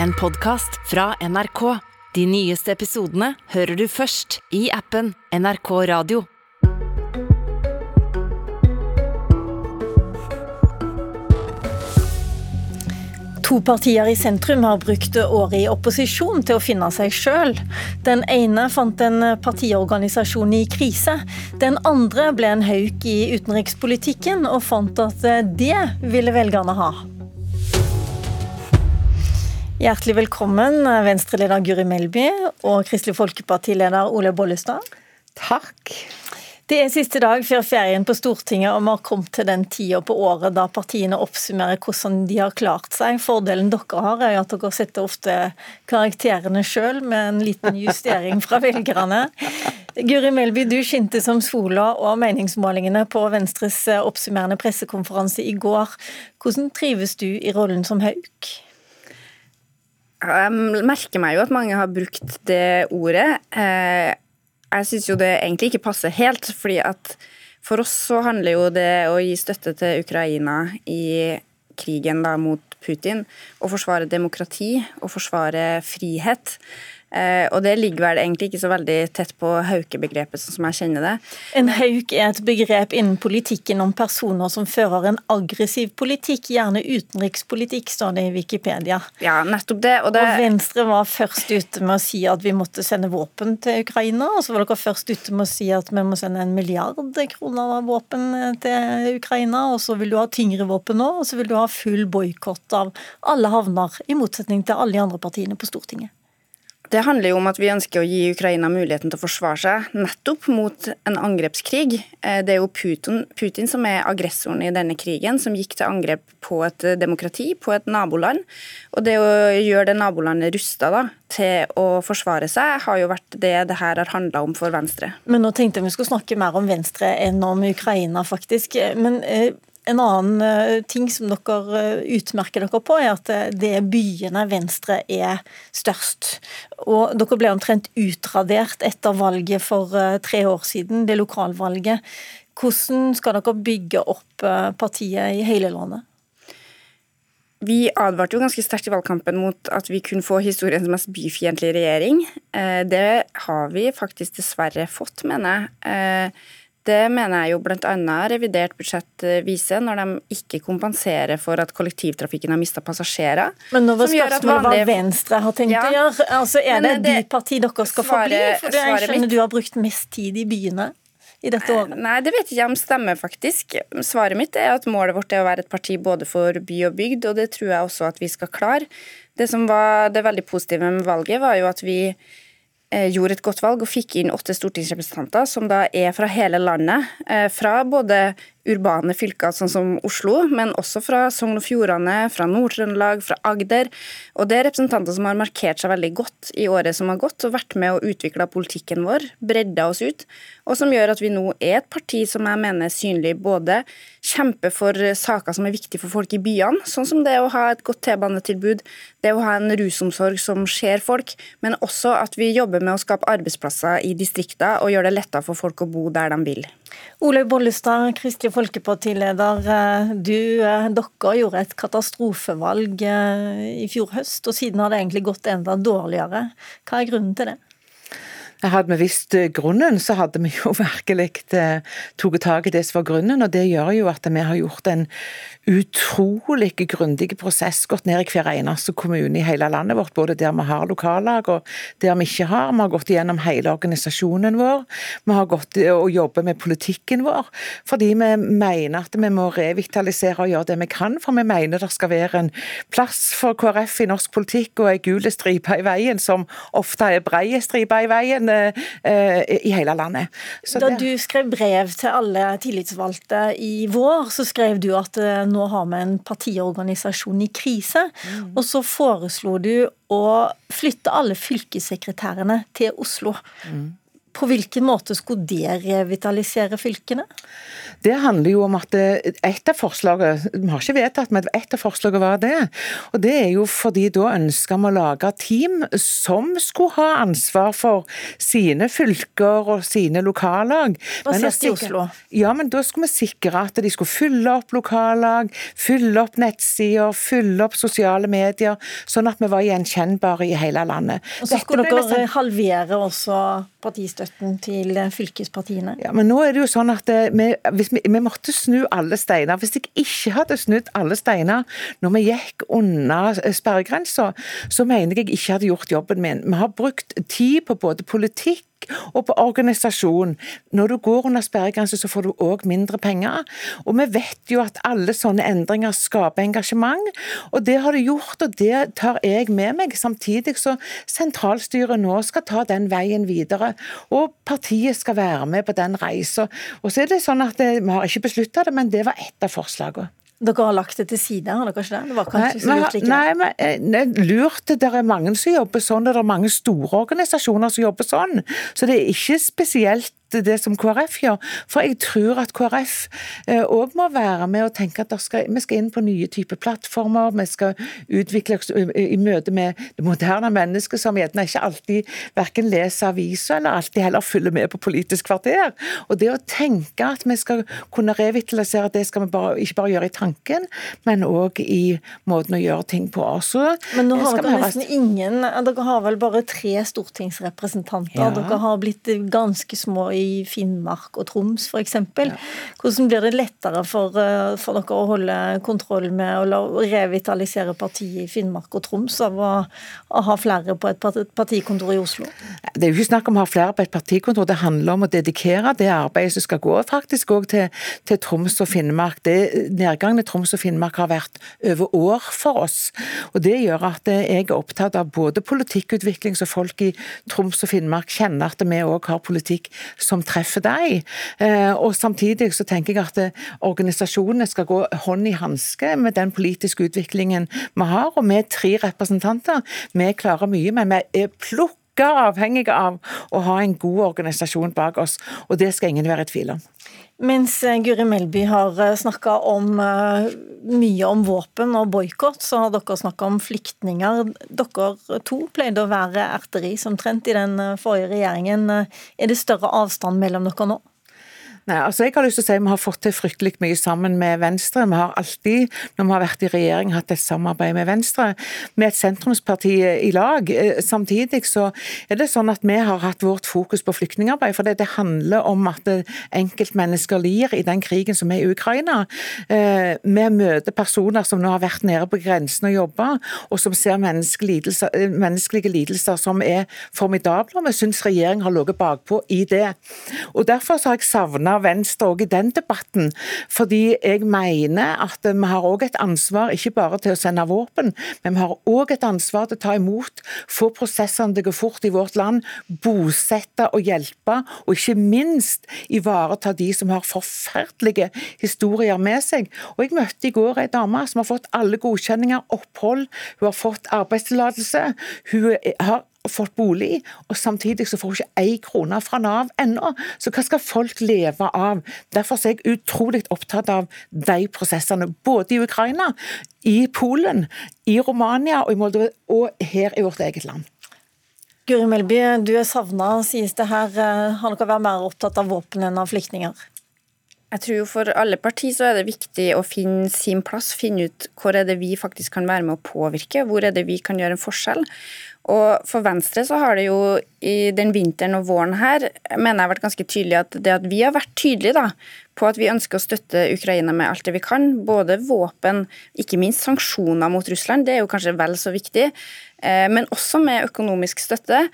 en podkast fra NRK. De nyeste episodene hører du først i appen NRK Radio. To partier i sentrum har brukt året i opposisjon til å finne seg sjøl. Den ene fant en partiorganisasjon i krise. Den andre ble en hauk i utenrikspolitikken og fant at det ville velgerne ha. Hjertelig velkommen, Venstre-leder Guri Melby og Kristelig Folkeparti-leder Ole Bollestad. Takk. Det er siste dag før ferien på Stortinget, og vi har kommet til den tida på året da partiene oppsummerer hvordan de har klart seg. Fordelen dere har, er at dere setter ofte karakterene sjøl, med en liten justering fra velgerne. Guri Melby, du skinte som sola og meningsmålingene på Venstres oppsummerende pressekonferanse i går. Hvordan trives du i rollen som hauk? Jeg merker meg jo at mange har brukt det ordet. Eh, jeg syns jo det egentlig ikke passer helt, fordi at for oss så handler jo det å gi støtte til Ukraina i krigen da mot Putin, å forsvare demokrati og forsvare frihet. Eh, og det ligger vel egentlig ikke så veldig tett på haukebegrepet, sånn som jeg kjenner det. En hauk er et begrep innen politikken om personer som fører en aggressiv politikk, gjerne utenrikspolitikk, står det i Wikipedia. Ja, nettopp det. Og, det... og Venstre var først ute med å si at vi måtte sende våpen til Ukraina, og så var dere først ute med å si at vi må sende en milliard kroner av våpen til Ukraina, og så vil du ha tyngre våpen nå, og så vil du ha full boikott av alle havner, i motsetning til alle de andre partiene på Stortinget. Det handler jo om at vi ønsker å gi Ukraina muligheten til å forsvare seg nettopp mot en angrepskrig. Eh, det er jo Putin, Putin, som er aggressoren i denne krigen, som gikk til angrep på et demokrati, på et naboland. Og det å gjøre det nabolandet rusta til å forsvare seg, har jo vært det det her har handla om for Venstre. Men nå tenkte jeg vi skulle snakke mer om Venstre enn om Ukraina, faktisk. Men eh, en annen eh, ting som dere eh, utmerker dere på, er at eh, det er byene Venstre er størst. Og dere ble omtrent utradert etter valget for tre år siden, det lokalvalget. Hvordan skal dere bygge opp partiet i hele landet? Vi advarte jo ganske sterkt i valgkampen mot at vi kunne få historiens mest byfiendtlige regjering. Det har vi faktisk dessverre fått, mener jeg. Det mener jeg jo bl.a. revidert budsjett eh, viser, når de ikke kompenserer for at kollektivtrafikken har mista passasjerer. Men nå var spørsmålet vanlige... hva Venstre har tenkt ja. å gjøre. Altså, Er det det byparti dere skal få bli? For jeg skjønner mitt... du har brukt mest tid i byene i dette året. Nei, det vet jeg ikke om stemmer, faktisk. Svaret mitt er at målet vårt er å være et parti både for by og bygd, og det tror jeg også at vi skal klare. Det som var det veldig positive med valget, var jo at vi Eh, gjorde et godt valg og fikk inn åtte stortingsrepresentanter, som da er fra hele landet. Eh, fra både urbane fylker, sånn som Oslo, men også fra Sogn og Fjordane, fra Nord-Trøndelag, fra Agder. Og det er representanter som har markert seg veldig godt i året som har gått, og vært med å utvikle politikken vår, bredda oss ut, og som gjør at vi nå er et parti som jeg mener er synlig både kjemper for saker som er viktige for folk i byene, sånn som det å ha et godt T-banetilbud, det å ha en rusomsorg som ser folk, men også at vi jobber med å skape arbeidsplasser i distrikter og gjøre det lettere for folk å bo der de vil. Olaug Bollestad, Kristelig Folkeparti-leder. Eh, du, eh, dere gjorde et katastrofevalg eh, i fjor høst, og siden har det egentlig gått enda dårligere. Hva er grunnen til det? Hadde vi visst grunnen, så hadde vi jo virkelig tatt tak i det som var grunnen. og Det gjør jo at vi har gjort en utrolig grundig prosess, gått ned i hver eneste kommune i hele landet vårt, både der vi har lokallag og der vi ikke har. Vi har gått gjennom hele organisasjonen vår. Vi har gått og jobbet med politikken vår, fordi vi mener at vi må revitalisere og gjøre det vi kan. For vi mener det skal være en plass for KrF i norsk politikk og ei gul stripe i veien, som ofte er brei stripe i veien eh, i hele landet. Så da det... du skrev brev til alle tillitsvalgte i vår, så skrev du at eh, nå har vi en partiorganisasjon i krise. Mm. Og så foreslo du å flytte alle fylkessekretærene til Oslo. Mm. På hvilken måte skulle det revitalisere fylkene? Det handler jo om at et av forslagene, vi har ikke vedtatt, men et av forslagene var det. Og det er jo fordi da ønsker vi å lage team som skulle ha ansvar for sine fylker og sine lokallag. Basert i Oslo? Ja, men da skulle vi sikre at de skulle fylle opp lokallag, fylle opp nettsider, fylle opp sosiale medier, sånn at vi var gjenkjennbare i hele landet. Og så skulle dere nesten... halvere også partistøtten til fylkespartiene? Ja, men nå er det jo sånn at eh, vi, vi, vi, måtte snu alle steiner. Hvis jeg ikke hadde snudd alle steiner når vi gikk under sperregrensa, så mener jeg jeg ikke hadde gjort jobben min. Vi har brukt tid på både politikk og på organisasjon. Når du går under sperregrense, så får du òg mindre penger. Og vi vet jo at alle sånne endringer skaper engasjement, og det har det gjort, og det tar jeg med meg. Samtidig så sentralstyret nå skal ta den veien videre, og partiet skal være med på den reisa. Og så er det sånn at det, Vi har ikke beslutta det, men det var ett av forslagene. Dere har lagt det til side, har dere ikke det? Det var kanskje nei, så lurt likevel? Nei, men eh, lurt. Det er mange som jobber sånn, og det er mange store organisasjoner som jobber sånn. Så det er ikke spesielt det som KrF gjør. For jeg tror at KrF òg eh, må være med og tenke at skal, vi skal inn på nye typer plattformer. Vi skal utvikle oss i møte med det moderne mennesket som gjerne ikke alltid verken leser aviser eller alltid heller følger med på Politisk kvarter. Og det å tenke at vi skal kunne revitalisere det skal vi bare, ikke bare gjøre i tanken, men òg i måten å gjøre ting på. Så men nå har dere nesten ingen Dere har vel bare tre stortingsrepresentanter. Ja. Dere har blitt ganske små i i Finnmark og Troms f.eks. Ja. Hvordan blir det lettere for, eh, for, dere å holde kontroll med å revitalisere partiet i Finnmark og Troms av å, å, ha flere på et partikontor i Oslo? Det er jo ikke snakk om å ha flere på et partikontor, det handler om å dedikere det arbeidet som skal gå faktisk òg til, til, Troms og Finnmark. Det, nedgangen i Troms og Finnmark har vært over år for oss. og Det gjør at jeg er opptatt av både politikkutvikling, så folk i Troms og Finnmark kjenner at vi òg har politikk som treffer deg. Eh, og Samtidig så tenker jeg at eh, organisasjonene skal gå hånd i hanske med den politiske utviklingen vi har. Og vi er tre representanter. Vi klarer mye, men vi er plukk avhengige av å ha en god organisasjon bak oss, og det skal ingen være i tvil om. Mens eh, Guri Melby har snakka om mye om våpen og boikott, så har dere snakka om flyktninger. Dere to pleide å være erteri som trent i den forrige regjeringen. Er det større avstand mellom dere nå? Nei, altså jeg har lyst til å si Vi har fått til fryktelig mye sammen med Venstre. Vi har alltid, når vi har vært i regjering, hatt et samarbeid med Venstre. Med et sentrumsparti i lag. Eh, samtidig så er det sånn at vi har hatt vårt fokus på flyktningarbeid. For det, det handler om at enkeltmennesker lir i den krigen som er i Ukraina. Eh, vi møter personer som nå har vært nede på grensen og jobba, og som ser menneskelige lidelser, eh, som er formidable. Vi syns regjeringen har ligget bakpå i det. Og Derfor så har jeg savna av Venstre òg i den debatten. Fordi jeg mener at vi har òg et ansvar, ikke bare til å sende våpen, men vi har òg et ansvar til å ta imot, få prosessene til å gå fort i vårt land, bosette og hjelpe, og ikke minst ivareta de som har forferdelige historier med seg. Og Jeg møtte i går ei dame som har fått alle godkjenninger, opphold, hun har fått arbeidstillatelse. Hun har fått bolig, og samtidig så får hun ikke ei krone fra Nav ennå. Så hva skal folk leve av? Derfor er jeg utrolig opptatt av de prosessene, både i Ukraina, i Polen, i Romania og i Moldova, og her i vårt eget land. Guri Melby, du er savna, sies det her. Har dere vært mer opptatt av våpen enn av flyktninger? Jeg tror jo For alle partier så er det viktig å finne sin plass, finne ut hvor er det vi faktisk kan være med å påvirke, hvor er det vi kan gjøre en forskjell. Og For Venstre så har det jo i den vinteren og våren her mener jeg vært ganske tydelig at det at vi har vært tydelige da, på at vi ønsker å støtte Ukraina med alt det vi kan, både våpen, ikke minst sanksjoner mot Russland, det er jo kanskje vel så viktig, eh, men også med økonomisk støtte.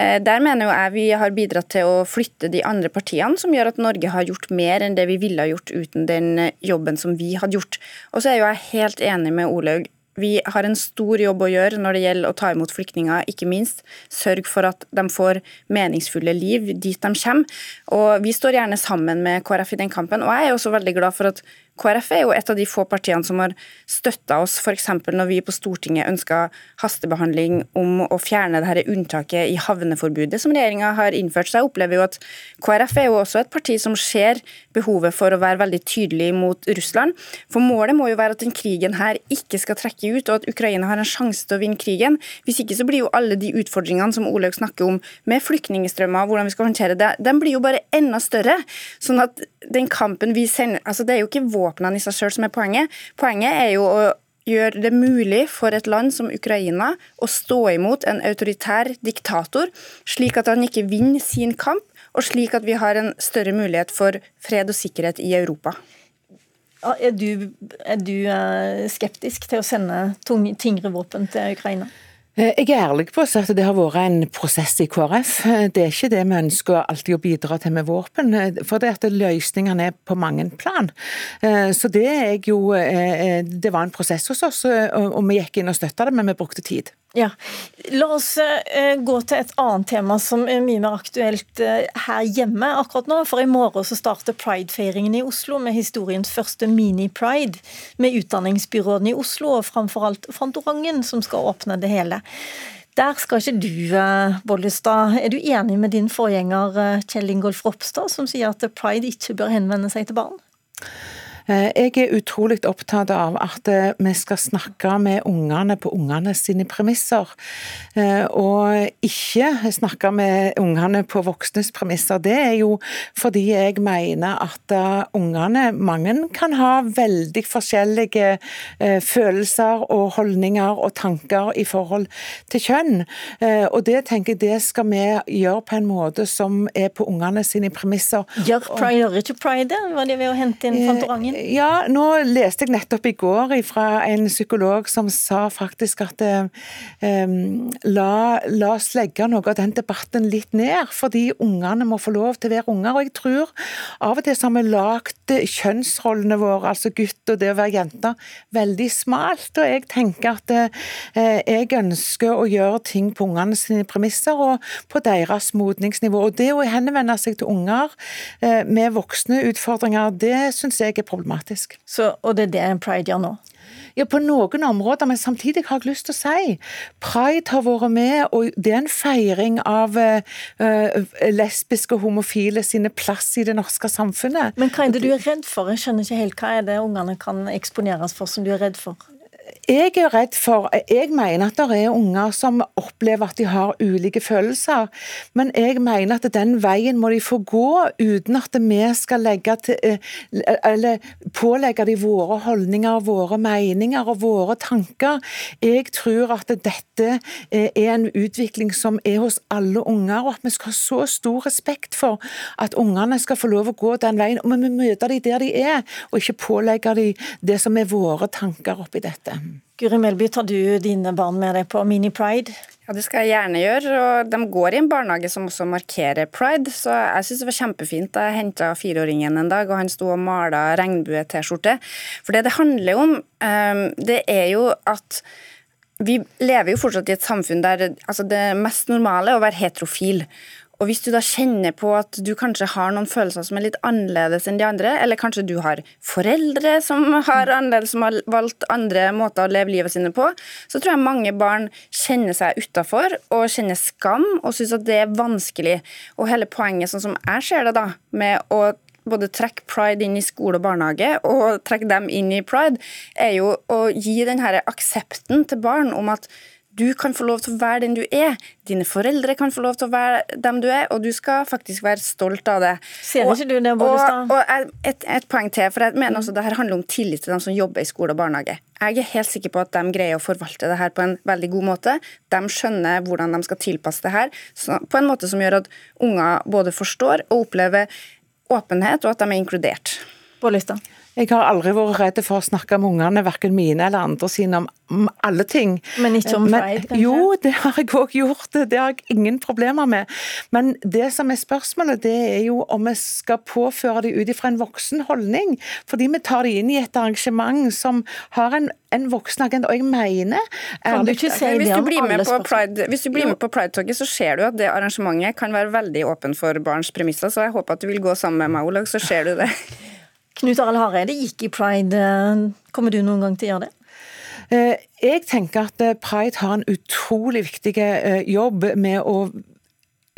Eh, der mener jo jeg vi har bidratt til å flytte de andre partiene, som gjør at Norge har gjort mer enn det vi ville ha gjort uten den jobben som vi hadde gjort. Og så er jo jeg helt enig med Olaug vi har en stor jobb å gjøre når det gjelder å ta imot flyktninger, ikke minst. Sørg for at de får meningsfulle liv dit de kommer. Og Vi står gjerne sammen med KrF i den kampen. Og jeg er også veldig glad for at KrF er jo et av de få partiene som har støtta oss f.eks. når vi på Stortinget ønska hastebehandling om å fjerne dette unntaket i havneforbudet som regjeringa har innført. Så jeg opplever jo at KrF er jo også et parti som ser behovet for å være veldig tydelig mot Russland. For målet må jo være at den krigen her ikke skal trekke ut, og at Ukraina har en sjanse til å vinne krigen. Hvis ikke så blir jo alle de utfordringene som Olaug snakker om med flyktningstrømmer, hvordan vi skal håndtere det, den blir jo bare enda større. Sånn at den kampen vi sender altså Det er jo ikke våpnene i seg sjøl som er poenget. Poenget er jo å gjøre det mulig for et land som Ukraina å stå imot en autoritær diktator, slik at han ikke vinner sin kamp, og slik at vi har en større mulighet for fred og sikkerhet i Europa. Er du, er du eh, skeptisk til å sende tyngre våpen til Ukraina? Eh, jeg er ærlig på at det har vært en prosess i KrF. Eh, det er ikke det vi ønsker alltid å bidra til med våpen. Eh, for det at løsningene er på mange plan. Så det er jo Det var en prosess hos oss, og vi gikk inn og støtta det, men vi brukte tid. Ja. La oss uh, gå til et annet tema som er mye mer aktuelt uh, her hjemme akkurat nå. For i morgen så starter pridefeiringen i Oslo med historiens første mini-pride. Med utdanningsbyråden i Oslo og framfor alt Fantorangen som skal åpne det hele. Der skal ikke du, Bollestad. Er du enig med din forgjenger Kjell Ingolf Ropstad, som sier at pride ikke bør henvende seg til barn? Eh, jeg er utrolig opptatt av at eh, vi skal snakke med ungene på ungene sine premisser, eh, og ikke snakke med ungene på voksnes premisser. Det er jo fordi jeg mener at ungene, mange kan ha veldig forskjellige følelser og holdninger og tanker i forhold til kjønn, og det tenker jeg det skal vi gjøre på en måte som er på ungene sine premisser. Gjør pride, gjør ikke pride? Var det ved å hente inn Fantorangen? Ja, nå leste jeg nettopp i går fra en psykolog som sa faktisk at eh, la, la, oss legge noe av den debatten litt ned, fordi ungene må få lov til å være unger. Og jeg tror av og til så har vi lagd kjønnsrollene våre, altså gutt og det å være jente, veldig smalt. Og jeg tenker at eh, jeg ønsker å gjøre ting på ungene sine premisser og på deres modningsnivå. Og det å henvende seg til unger eh, med voksne utfordringer, det syns jeg er problematisk problematisk. Så, og det er det Pride gjør nå? Ja, på noen områder, men samtidig har jeg lyst til å si Pride har vært med, og det er en feiring av uh, lesbiske og homofile sine plass i det norske samfunnet. Men hva er det du er redd for? Jeg skjønner ikke helt hva er det ungene kan eksponeres for som du er redd for? Jeg er redd for Jeg mener at det er unger som opplever at de har ulike følelser, men jeg mener at den veien må de få gå uten at vi skal legge til, eh, eller pålegge de våre holdninger, våre meninger og våre tanker. Jeg tror at dette eh, er en utvikling som er hos alle unger, og at vi skal ha så stor respekt for at ungene skal få lov å gå den veien. Og vi møter dem der de er, og ikke pålegge dem det som er våre tanker oppi dette. Guri Melby, tar du dine barn med deg på Mini Pride? Ja, Det skal jeg gjerne gjøre. og De går i en barnehage som også markerer pride. Så jeg syns det var kjempefint jeg henta fireåringen en dag, og han sto og mala regnbue-T-skjorte. For det det handler om, ehm, det er jo at vi lever jo fortsatt i et samfunn der altså det mest normale er å være heterofil. Og Hvis du da kjenner på at du kanskje har noen følelser som er litt annerledes enn de andre, eller kanskje du har foreldre som har annerledes, som har valgt andre måter å leve livet sine på, så tror jeg mange barn kjenner seg utafor og kjenner skam og syns at det er vanskelig. Og hele poenget, sånn som jeg ser det, da, med å både trekke pride inn i skole og barnehage og trekke dem inn i pride, er jo å gi den her aksepten til barn om at du kan få lov til å være den du er. Dine foreldre kan få lov til å være dem du er, og du skal faktisk være stolt av det. Ser ikke du det, Bollestad? Og, og et, et, poeng til, for jeg mener også det her handler om tillit til dem som jobber i skole og barnehage. Jeg er helt sikker på at de greier å forvalte det her på en veldig god måte. De skjønner hvordan de skal tilpasse det her på en måte som gjør at unger både forstår og opplever åpenhet, og at de er inkludert. Bollestad? Jeg har aldri vært redd for å snakke med ungene, verken mine eller andre sine, om alle ting. Men ikke om feil, kanskje? Jo, det har jeg òg gjort. Det har jeg ingen problemer med. Men det som er spørsmålet, det er jo om vi skal påføre dem ut ifra en voksen holdning. Fordi vi tar dem inn i et arrangement som har en, en voksen agent. Og jeg mener Kan du ikke si det om alle Pride, Hvis du blir med på Pride-toget, så ser du at det arrangementet kan være veldig åpen for barns premisser. Så jeg håper at du vil gå sammen med meg, Olaug, så ser du det. Knut Arild Hareide gikk i pride. Kommer du noen gang til å gjøre det? Jeg tenker at Pride har en utrolig viktig jobb med å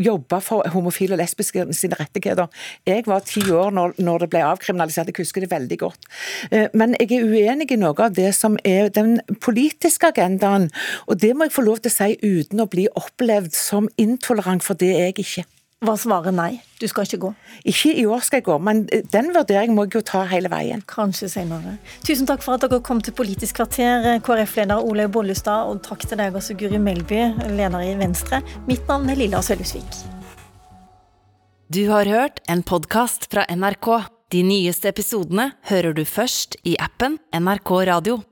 jobbe for homofile og lesbiske sine rettigheter. Jeg var ti år når, når, det ble avkriminalisert, jeg husker det veldig godt. Eh, men jeg er uenig i noe av det som er den politiske agendaen. Og det må jeg få lov til å si uten å bli opplevd som intolerant, for det er jeg ikke var svaret nei? Du skal ikke gå? Ikke i år skal jeg gå, men eh, den vurderingen må jeg jo ta hele veien. Kanskje senere. Tusen takk for at dere kom til Politisk kvarter, eh, KrF-leder Olaug Bollestad, og takk til deg også, Guri Melby, leder i Venstre. Mitt navn er Lilla Sølhusvik. Du har hørt en podkast fra NRK. De nyeste episodene hører du først i appen NRK Radio.